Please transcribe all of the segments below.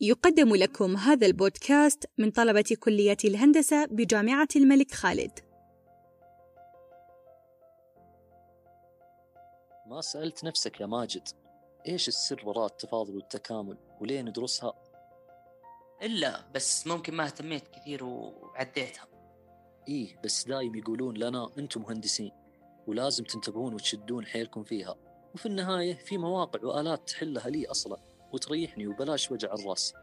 يقدم لكم هذا البودكاست من طلبة كلية الهندسة بجامعة الملك خالد. ما سألت نفسك يا ماجد إيش السر وراء التفاضل والتكامل وليه ندرسها؟ إلا بس ممكن ما اهتميت كثير وعديتها إيه بس دايم يقولون لنا أنتم مهندسين ولازم تنتبهون وتشدون حيلكم فيها وفي النهاية في مواقع وآلات تحلها لي أصلا وتريحني وبلاش وجع الراس.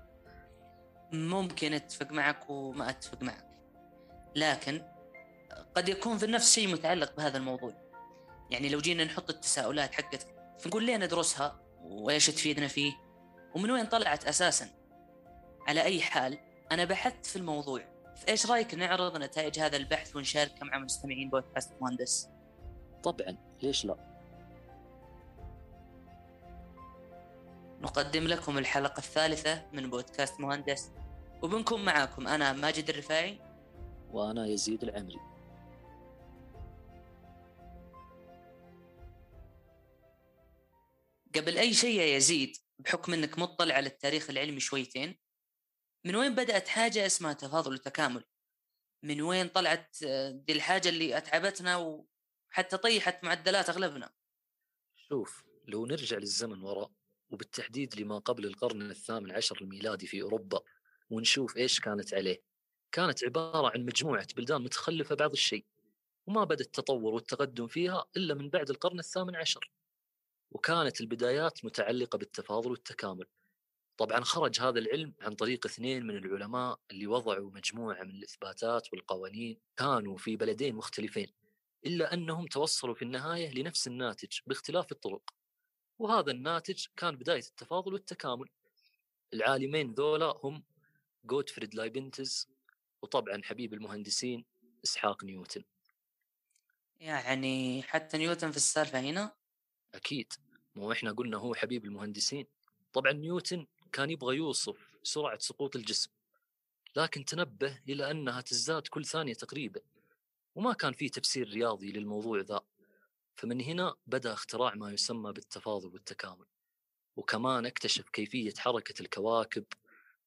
ممكن أتفق معك وما أتفق معك. لكن قد يكون في النفس شيء متعلق بهذا الموضوع. يعني لو جينا نحط التساؤلات حقتك فنقول ليه ندرسها وإيش تفيدنا فيه؟ ومن وين طلعت أساسا؟ على أي حال أنا بحثت في الموضوع. فايش رأيك نعرض نتائج هذا البحث ونشاركها مع مستمعين بودكاست مهندس؟ طبعا ليش لا؟ نقدم لكم الحلقة الثالثة من بودكاست مهندس. وبنكون معاكم أنا ماجد الرفاعي. وأنا يزيد العمري. قبل أي شيء يا يزيد بحكم أنك مطلع على التاريخ العلمي شويتين من وين بدأت حاجة اسمها تفاضل وتكامل؟ من وين طلعت دي الحاجة اللي أتعبتنا وحتى طيحت معدلات أغلبنا؟ شوف لو نرجع للزمن وراء وبالتحديد لما قبل القرن الثامن عشر الميلادي في أوروبا ونشوف إيش كانت عليه. كانت عبارة عن مجموعة بلدان متخلفة بعض الشيء وما بدأ التطور والتقدم فيها إلا من بعد القرن الثامن عشر. وكانت البدايات متعلقة بالتفاضل والتكامل. طبعا خرج هذا العلم عن طريق اثنين من العلماء اللي وضعوا مجموعة من الإثباتات والقوانين كانوا في بلدين مختلفين إلا أنهم توصلوا في النهاية لنفس الناتج باختلاف الطرق. وهذا الناتج كان بداية التفاضل والتكامل. العالمين ذولا هم جوتفريد لايبنتز وطبعا حبيب المهندسين إسحاق نيوتن. يعني حتى نيوتن في السالفة هنا؟ أكيد. مو إحنا قلنا هو حبيب المهندسين. طبعا نيوتن كان يبغى يوصف سرعة سقوط الجسم لكن تنبه إلى أنها تزداد كل ثانية تقريبا وما كان في تفسير رياضي للموضوع ذا. فمن هنا بدأ اختراع ما يسمى بالتفاضل والتكامل وكمان اكتشف كيفية حركة الكواكب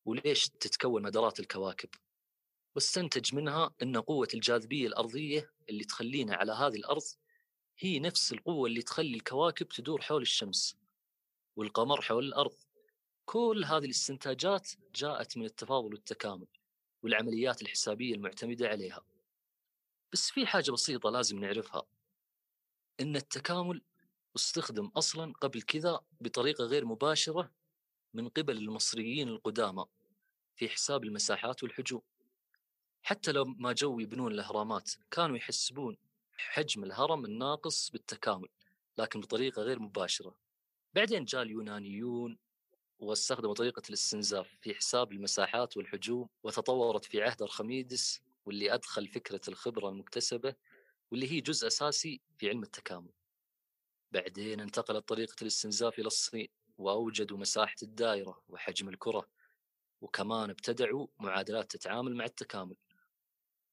وليش تتكون مدارات الكواكب واستنتج منها أن قوة الجاذبية الأرضية اللي تخلينا على هذه الأرض هي نفس القوة اللي تخلي الكواكب تدور حول الشمس والقمر حول الأرض. كل هذه الاستنتاجات جاءت من التفاضل والتكامل والعمليات الحسابية المعتمدة عليها. بس في حاجة بسيطة لازم نعرفها. إن التكامل استخدم أصلا قبل كذا بطريقة غير مباشرة من قبل المصريين القدامى في حساب المساحات والحجوم حتى لو ما جو يبنون الأهرامات كانوا يحسبون حجم الهرم الناقص بالتكامل لكن بطريقة غير مباشرة. بعدين جاء اليونانيون واستخدموا طريقة الاستنزاف في حساب المساحات والحجوم وتطورت في عهد أرخميدس واللي أدخل فكرة الخبرة المكتسبة واللي هي جزء أساسي في علم التكامل. بعدين انتقلت طريقة الاستنزاف إلى الصين وأوجدوا مساحة الدائرة وحجم الكرة وكمان ابتدعوا معادلات تتعامل مع التكامل.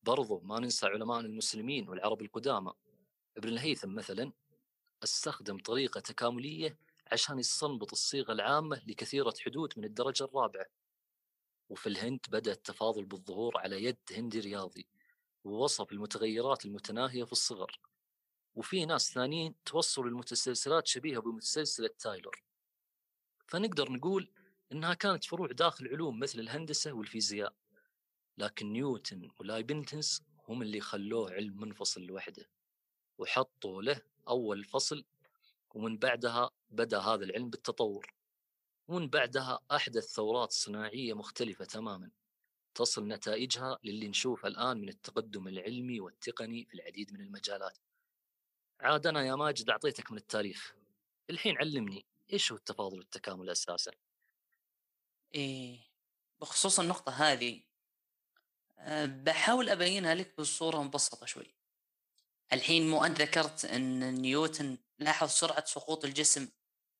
برضو ما ننسى علماء المسلمين والعرب القدامى. ابن الهيثم مثلا استخدم طريقة تكاملية عشان يستنبط الصيغة العامة لكثيرة حدود من الدرجة الرابعة. وفي الهند بدأ التفاضل بالظهور على يد هندي رياضي. ووصف المتغيرات المتناهية في الصغر. وفي ناس ثانيين توصلوا للمتسلسلات شبيهة بمتسلسلة تايلور. فنقدر نقول إنها كانت فروع داخل علوم مثل الهندسة والفيزياء. لكن نيوتن ولايبنتز هم اللي خلوه علم منفصل لوحده وحطوا له أول فصل ومن بعدها بدأ هذا العلم بالتطور. ومن بعدها أحدث ثورات صناعية مختلفة تماما. تصل نتائجها للي نشوفه الآن من التقدم العلمي والتقني في العديد من المجالات. عاد أنا يا ماجد أعطيتك من التاريخ. الحين علمني إيش هو التفاضل والتكامل أساسا؟ إيه بخصوص النقطة هذه أه بحاول أبينها لك بصورة مبسطة شوي. الحين مو أنت ذكرت أن نيوتن لاحظ سرعة سقوط الجسم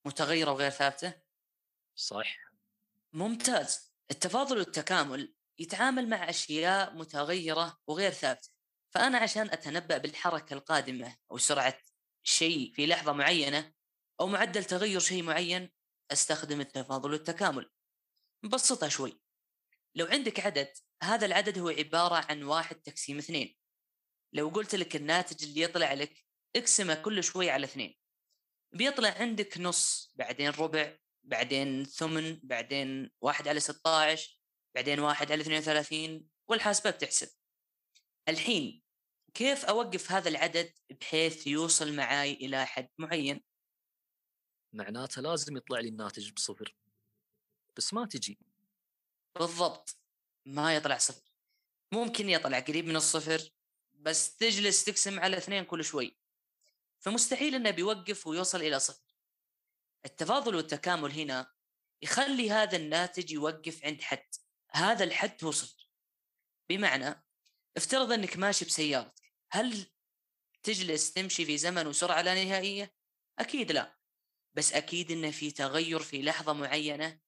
متغيرة وغير ثابتة؟ صح ممتاز. التفاضل والتكامل يتعامل مع أشياء متغيرة وغير ثابتة. فأنا عشان أتنبأ بالحركة القادمة أو سرعة شيء في لحظة معينة أو معدل تغير شيء معين أستخدم التفاضل والتكامل. نبسطها شوي. لو عندك عدد هذا العدد هو عبارة عن واحد تقسيم اثنين. لو قلت لك الناتج اللي يطلع لك اقسمه كل شوي على اثنين. بيطلع عندك نص بعدين ربع بعدين ثمن بعدين واحد على 16 بعدين واحد على 32 والحاسبة بتحسب. الحين كيف أوقف هذا العدد بحيث يوصل معاي إلى حد معين؟ معناته لازم يطلع لي الناتج بصفر بس ما تجي. بالضبط. ما يطلع صفر. ممكن يطلع قريب من الصفر بس تجلس تقسم على اثنين كل شوي. فمستحيل إنه بيوقف ويوصل إلى صفر. التفاضل والتكامل هنا يخلي هذا الناتج يوقف عند حد. هذا الحد صفر بمعنى افترض إنك ماشي بسيارتك هل تجلس تمشي في زمن وسرعة لا نهائية؟ أكيد لا. بس أكيد انه في تغير في لحظة معينة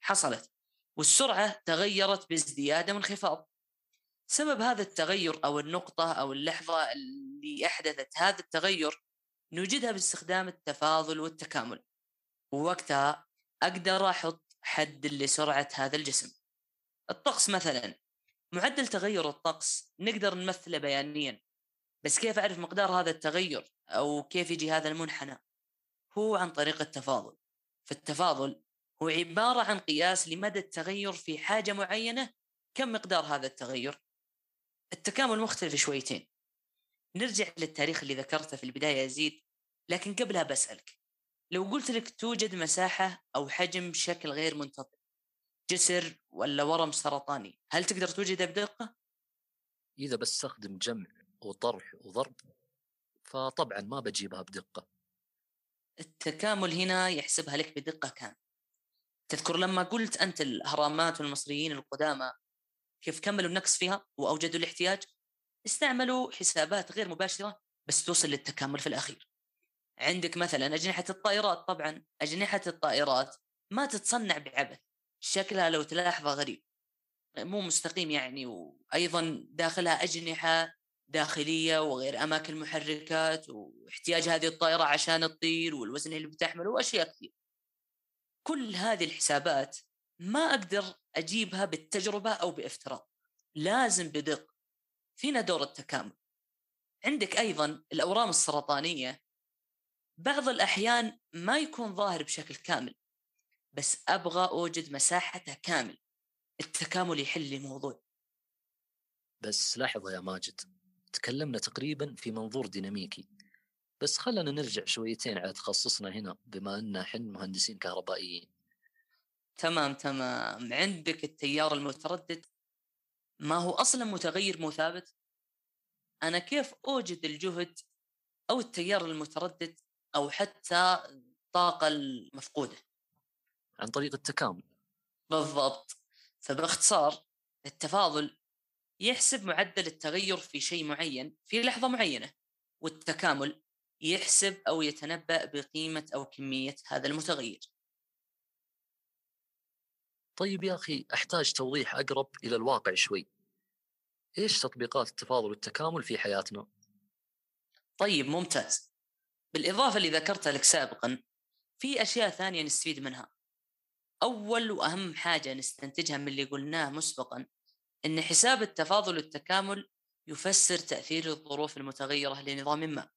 حصلت والسرعة تغيرت بازدياد وانخفاض. سبب هذا التغير أو النقطة أو اللحظة اللي أحدثت هذا التغير نوجدها باستخدام التفاضل والتكامل. ووقتها أقدر أحط حد لسرعة هذا الجسم. الطقس مثلا معدل تغير الطقس نقدر نمثله بيانيا بس كيف أعرف مقدار هذا التغير أو كيف يجي هذا المنحنى؟ هو عن طريق التفاضل. فالتفاضل هو عبارة عن قياس لمدى التغير في حاجة معينة كم مقدار هذا التغير؟ التكامل مختلف شويتين. نرجع للتاريخ اللي ذكرته في البداية يزيد لكن قبلها بسألك. لو قلت لك توجد مساحة أو حجم بشكل غير منتظم جسر ولا ورم سرطاني هل تقدر توجده بدقة؟ إذا بستخدم جمع وطرح وضرب فطبعا ما بجيبها بدقة. التكامل هنا يحسبها لك بدقة كاملة. تذكر لما قلت أنت الأهرامات والمصريين القدامى كيف كملوا النقص فيها وأوجدوا الاحتياج؟ استعملوا حسابات غير مباشرة بس توصل للتكامل في الأخير. عندك مثلا أجنحة الطائرات طبعا أجنحة الطائرات ما تتصنع بعبث. شكلها لو تلاحظه غريب. مو مستقيم يعني وأيضا داخلها أجنحة داخلية وغير أماكن محركات واحتياج هذه الطائرة عشان تطير والوزن اللي بتحمله وأشياء كثير كل هذه الحسابات ما أقدر أجيبها بالتجربة أو بافتراض. لازم بدقة فينا دور التكامل. عندك أيضا الأورام السرطانية بعض الأحيان ما يكون ظاهر بشكل كامل. بس أبغى أوجد مساحته كامل. التكامل يحل لي موضوع بس لحظة يا ماجد تكلمنا تقريبا في منظور ديناميكي. بس خلنا نرجع شويتين على تخصصنا هنا بما ان إحنا مهندسين كهربائيين. تمام تمام. عندك التيار المتردد؟ ما هو أصلا متغير مو ثابت أنا كيف أوجد الجهد أو التيار المتردد أو حتى الطاقه المفقودة؟ عن طريق التكامل. بالضبط. فباختصار التفاضل يحسب معدل التغير في شيء معين في لحظة معينة والتكامل يحسب أو يتنبأ بقيمة أو كمية هذا المتغير. طيب يا أخي أحتاج توضيح أقرب إلى الواقع شوي. إيش تطبيقات التفاضل والتكامل في حياتنا؟ طيب ممتاز. بالإضافة اللي ذكرتها لك سابقا في أشياء ثانية نستفيد منها. أول وأهم حاجة نستنتجها من اللي قلناه مسبقا أن حساب التفاضل والتكامل يفسر تأثير الظروف المتغيرة لنظام ما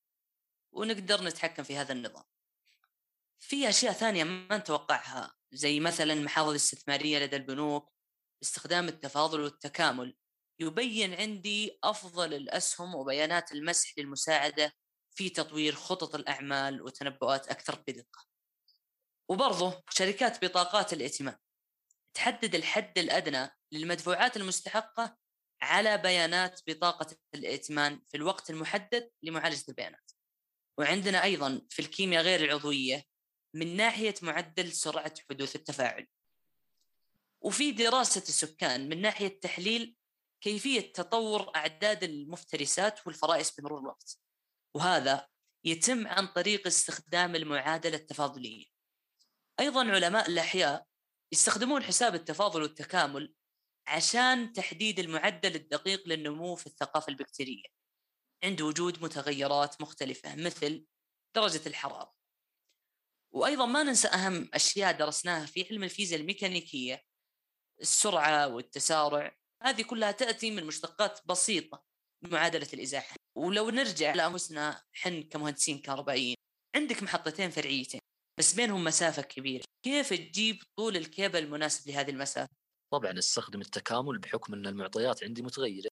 ونقدر نتحكم في هذا النظام في أشياء ثانية ما نتوقعها زي مثلا المحافظ الاستثماريه لدى البنوك باستخدام التفاضل والتكامل يبين عندي أفضل الأسهم وبيانات المسح للمساعدة في تطوير خطط الأعمال وتنبؤات أكثر بدقة. وبرضه شركات بطاقات الائتمان تحدد الحد الأدنى للمدفوعات المستحقة على بيانات بطاقة الائتمان في الوقت المحدد لمعالجة البيانات. وعندنا أيضا في الكيمياء غير العضوية من ناحية معدل سرعة حدوث التفاعل. وفي دراسة السكان من ناحية تحليل كيفية تطور أعداد المفترسات والفرائس بمرور الوقت. وهذا يتم عن طريق استخدام المعادلة التفاضلية. أيضا علماء الأحياء يستخدمون حساب التفاضل والتكامل عشان تحديد المعدل الدقيق للنمو في الثقافة البكتيرية. عند وجود متغيرات مختلفة مثل درجة الحرارة. وأيضا ما ننسى أهم أشياء درسناها في علم الفيزياء الميكانيكية السرعة والتسارع. هذه كلها تأتي من مشتقات بسيطة معادلة الإزاحة. ولو نرجع لأنفسنا حن كمهندسين كهربائيين عندك محطتين فرعيتين. بس بينهم مسافة كبيرة. كيف تجيب طول الكيبل المناسب لهذه المسافة؟ طبعا أستخدم التكامل بحكم أن المعطيات عندي متغيرة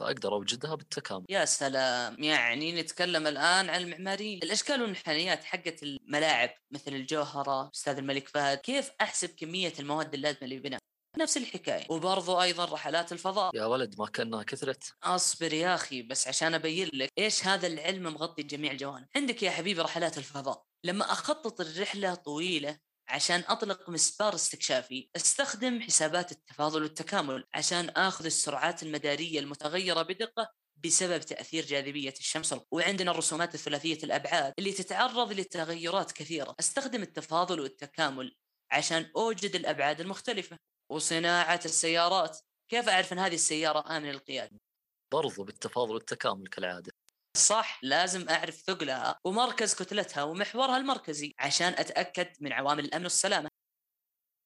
فأقدر أوجدها بالتكامل. يا سلام! يعني نتكلم الآن عن المعماريين. الأشكال والمنحنيات حقت الملاعب مثل الجوهرة أستاذ الملك فهد كيف أحسب كمية المواد اللازمة للبناء؟ نفس الحكاية. وبرضو أيضا رحلات الفضاء. يا ولد ما كانها كثرت. أصبر يا أخي بس عشان أبين لك إيش هذا العلم مغطي جميع الجوانب. عندك يا حبيبي رحلات الفضاء. لما أخطط الرحلة طويلة عشان أطلق مسبار استكشافي أستخدم حسابات التفاضل والتكامل عشان آخذ السرعات المدارية المتغيرة بدقة بسبب تأثير جاذبية الشمس. وعندنا الرسومات الثلاثية الأبعاد اللي تتعرض لتغيرات كثيرة. أستخدم التفاضل والتكامل عشان أوجد الأبعاد المختلفة. وصناعة السيارات. كيف أعرف إن هذه السيارة آمنة للقيادة؟ برضو بالتفاضل والتكامل كالعادة. صح لازم أعرف ثقلها ومركز كتلتها ومحورها المركزي عشان أتأكد من عوامل الأمن والسلامة.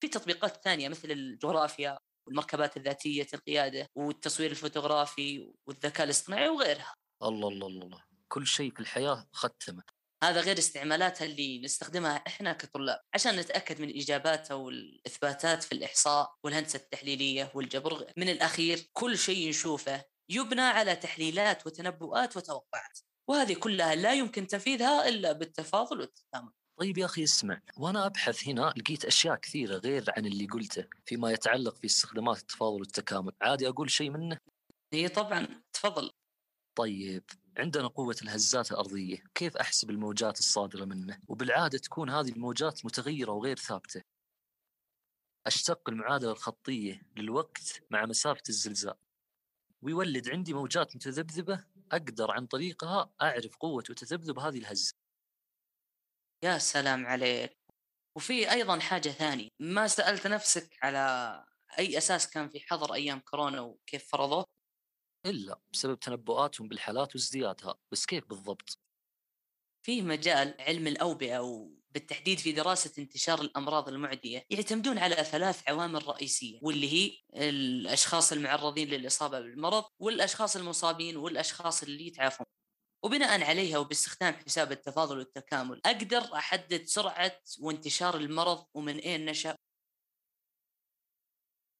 في تطبيقات ثانية مثل الجغرافيا والمركبات الذاتية القيادة والتصوير الفوتوغرافي والذكاء الاصطناعي وغيرها. الله الله الله. كل شيء في الحياة ختمة. هذا غير استعمالاتها اللي نستخدمها إحنا كطلاب عشان نتأكد من الاجابات أو الاثباتات في الإحصاء والهندسة التحليلية والجبر من الأخير كل شيء نشوفه يبنى على تحليلات وتنبؤات وتوقعات وهذه كلها لا يمكن تنفيذها إلا بالتفاضل والتكامل. طيب يا أخي اسمع وأنا أبحث هنا لقيت أشياء كثيرة غير عن اللي قلته فيما يتعلق في استخدامات التفاضل والتكامل عادي أقول شيء منه؟ هي طبعا تفضل. طيب عندنا قوة الهزات الأرضية. كيف أحسب الموجات الصادرة منه؟ وبالعادة تكون هذه الموجات متغيرة وغير ثابتة. أشتق المعادلة الخطية للوقت مع مسافة الزلزال. ويولد عندي موجات متذبذبة أقدر عن طريقها أعرف قوة وتذبذب هذه الهزة. يا سلام عليك. وفي أيضا حاجة ثانية. ما سألت نفسك على أي أساس كان في حظر أيام كورونا وكيف فرضوه؟ إلا بسبب تنبؤاتهم بالحالات وازديادها بس كيف بالضبط؟ فيه مجال علم الأوبئة وبالتحديد في دراسة انتشار الأمراض المعدية يعتمدون على ثلاث عوامل رئيسية واللي هي الأشخاص المعرضين للإصابة بالمرض والأشخاص المصابين والأشخاص اللي يتعافون وبناء عليها وباستخدام حساب التفاضل والتكامل أقدر أحدد سرعة وانتشار المرض ومن أين نشأ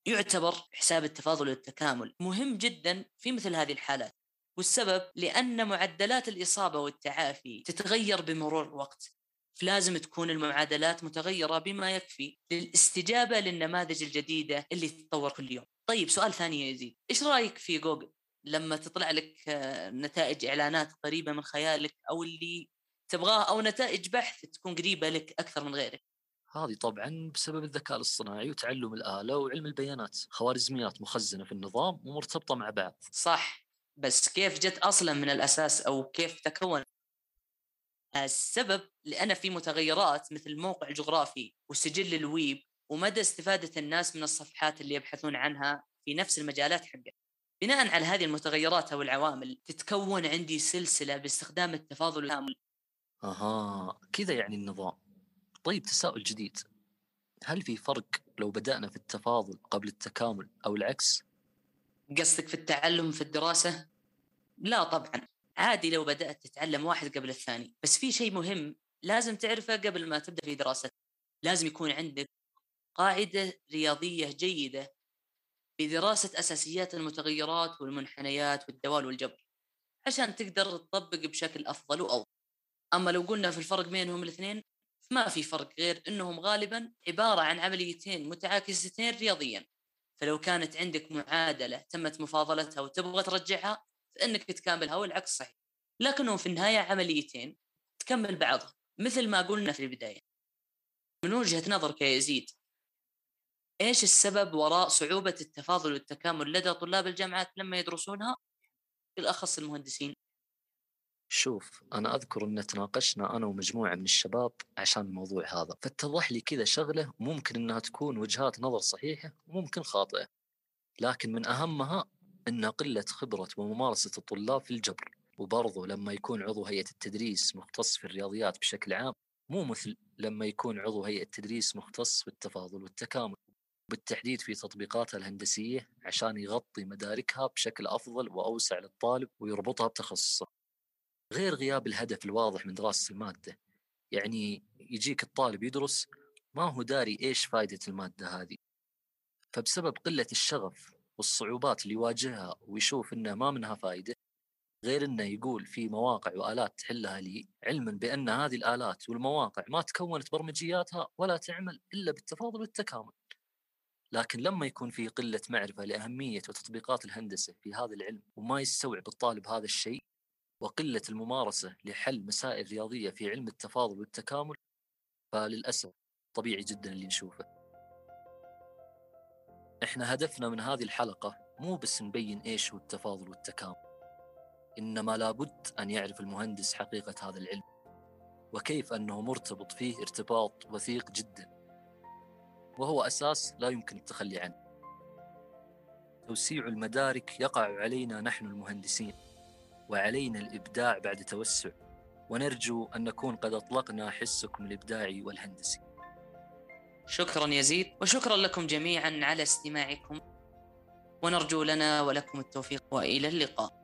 يعتبر حساب التفاضل والتكامل مهم جدا في مثل هذه الحالات. والسبب لأن معدلات الإصابة والتعافي تتغير بمرور الوقت. فلازم تكون المعادلات متغيرة بما يكفي للاستجابة للنماذج الجديدة اللي تتطور كل يوم. طيب سؤال ثاني يا يزيد. إيش رأيك في جوجل؟ لما تطلع لك آه، نتائج إعلانات قريبة من خيالك أو اللي تبغاه أو نتائج بحث تكون قريبة لك أكثر من غيرك. هذه طبعا بسبب الذكاء الاصطناعي وتعلم الآلة وعلم البيانات. خوارزميات مخزنة في النظام ومرتبطة مع بعض. صح. بس كيف جت أصلا من الأساس أو كيف تكون السبب؟ لأن في متغيرات مثل الموقع الجغرافي وسجل الويب ومدى استفادة الناس من الصفحات اللي يبحثون عنها في نفس المجالات حقه بناء على هذه المتغيرات أو العوامل تتكون عندي سلسلة باستخدام التفاضل الكامل أها. كذا يعني النظام. طيب تساؤل جديد. هل في فرق لو بدأنا في التفاضل قبل التكامل أو العكس؟ قصدك في التعلم في الدراسة؟ لا طبعا. عادي لو بدأت تتعلم واحد قبل الثاني. بس في شيء مهم لازم تعرفه قبل ما تبدأ في دراستك. لازم يكون عندك قاعدة رياضية جيدة بدراسة أساسيات المتغيرات والمنحنيات والدوال والجبر عشان تقدر تطبق بشكل أفضل وأوضح. أما لو قلنا في الفرق بينهم الاثنين ما في فرق غير أنهم غالبا عبارة عن عمليتين متعاكستين رياضيا. فلو كانت عندك معادلة تمت مفاضلتها وتبغى ترجعها فإنك تكاملها والعكس صحيح. لكنهم في النهاية عمليتين تكمل بعضها مثل ما قلنا في البداية. من وجهة نظرك يا يزيد إيش السبب وراء صعوبة التفاضل والتكامل لدى طلاب الجامعات لما يدرسونها؟ بالأخص المهندسين. شوف أنا أذكر أن تناقشنا أنا ومجموعة من الشباب عشان الموضوع هذا فاتضح لي كذا شغلة ممكن أنها تكون وجهات نظر صحيحة وممكن خاطئة لكن من أهمها أن قلة خبرة وممارسة الطلاب في الجبر وبرضه لما يكون عضو هيئة التدريس مختص في الرياضيات بشكل عام مو مثل لما يكون عضو هيئة تدريس مختص بالتفاضل والتكامل بالتحديد في تطبيقاتها الهندسية عشان يغطي مداركها بشكل أفضل وأوسع للطالب ويربطها بتخصصه. غير غياب الهدف الواضح من دراسة المادة يعني يجيك الطالب يدرس ما هو داري إيش فائدة المادة هذه فبسبب قلة الشغف والصعوبات اللي يواجهها ويشوف إنه ما منها فائدة غير إنه يقول في مواقع وآلات تحلها لي علما بأن هذه الآلات والمواقع ما تكونت برمجياتها ولا تعمل إلا بالتفاضل والتكامل. لكن لما يكون في قلة معرفة لأهمية وتطبيقات الهندسة في هذا العلم وما يستوعب الطالب هذا الشيء وقلة الممارسة لحل مسائل رياضية في علم التفاضل والتكامل فللأسف طبيعي جدا اللي نشوفه. إحنا هدفنا من هذه الحلقة مو بس نبين إيش هو التفاضل والتكامل إنما لابد أن يعرف المهندس حقيقة هذا العلم وكيف أنه مرتبط فيه ارتباط وثيق جدا وهو أساس لا يمكن التخلي عنه توسيع المدارك يقع علينا نحن المهندسين وعلينا الإبداع بعد توسع. ونرجو أن نكون قد أطلقنا حسكم الإبداعي والهندسي. شكرا يزيد وشكرا لكم جميعا على استماعكم. ونرجو لنا ولكم التوفيق وإلى اللقاء.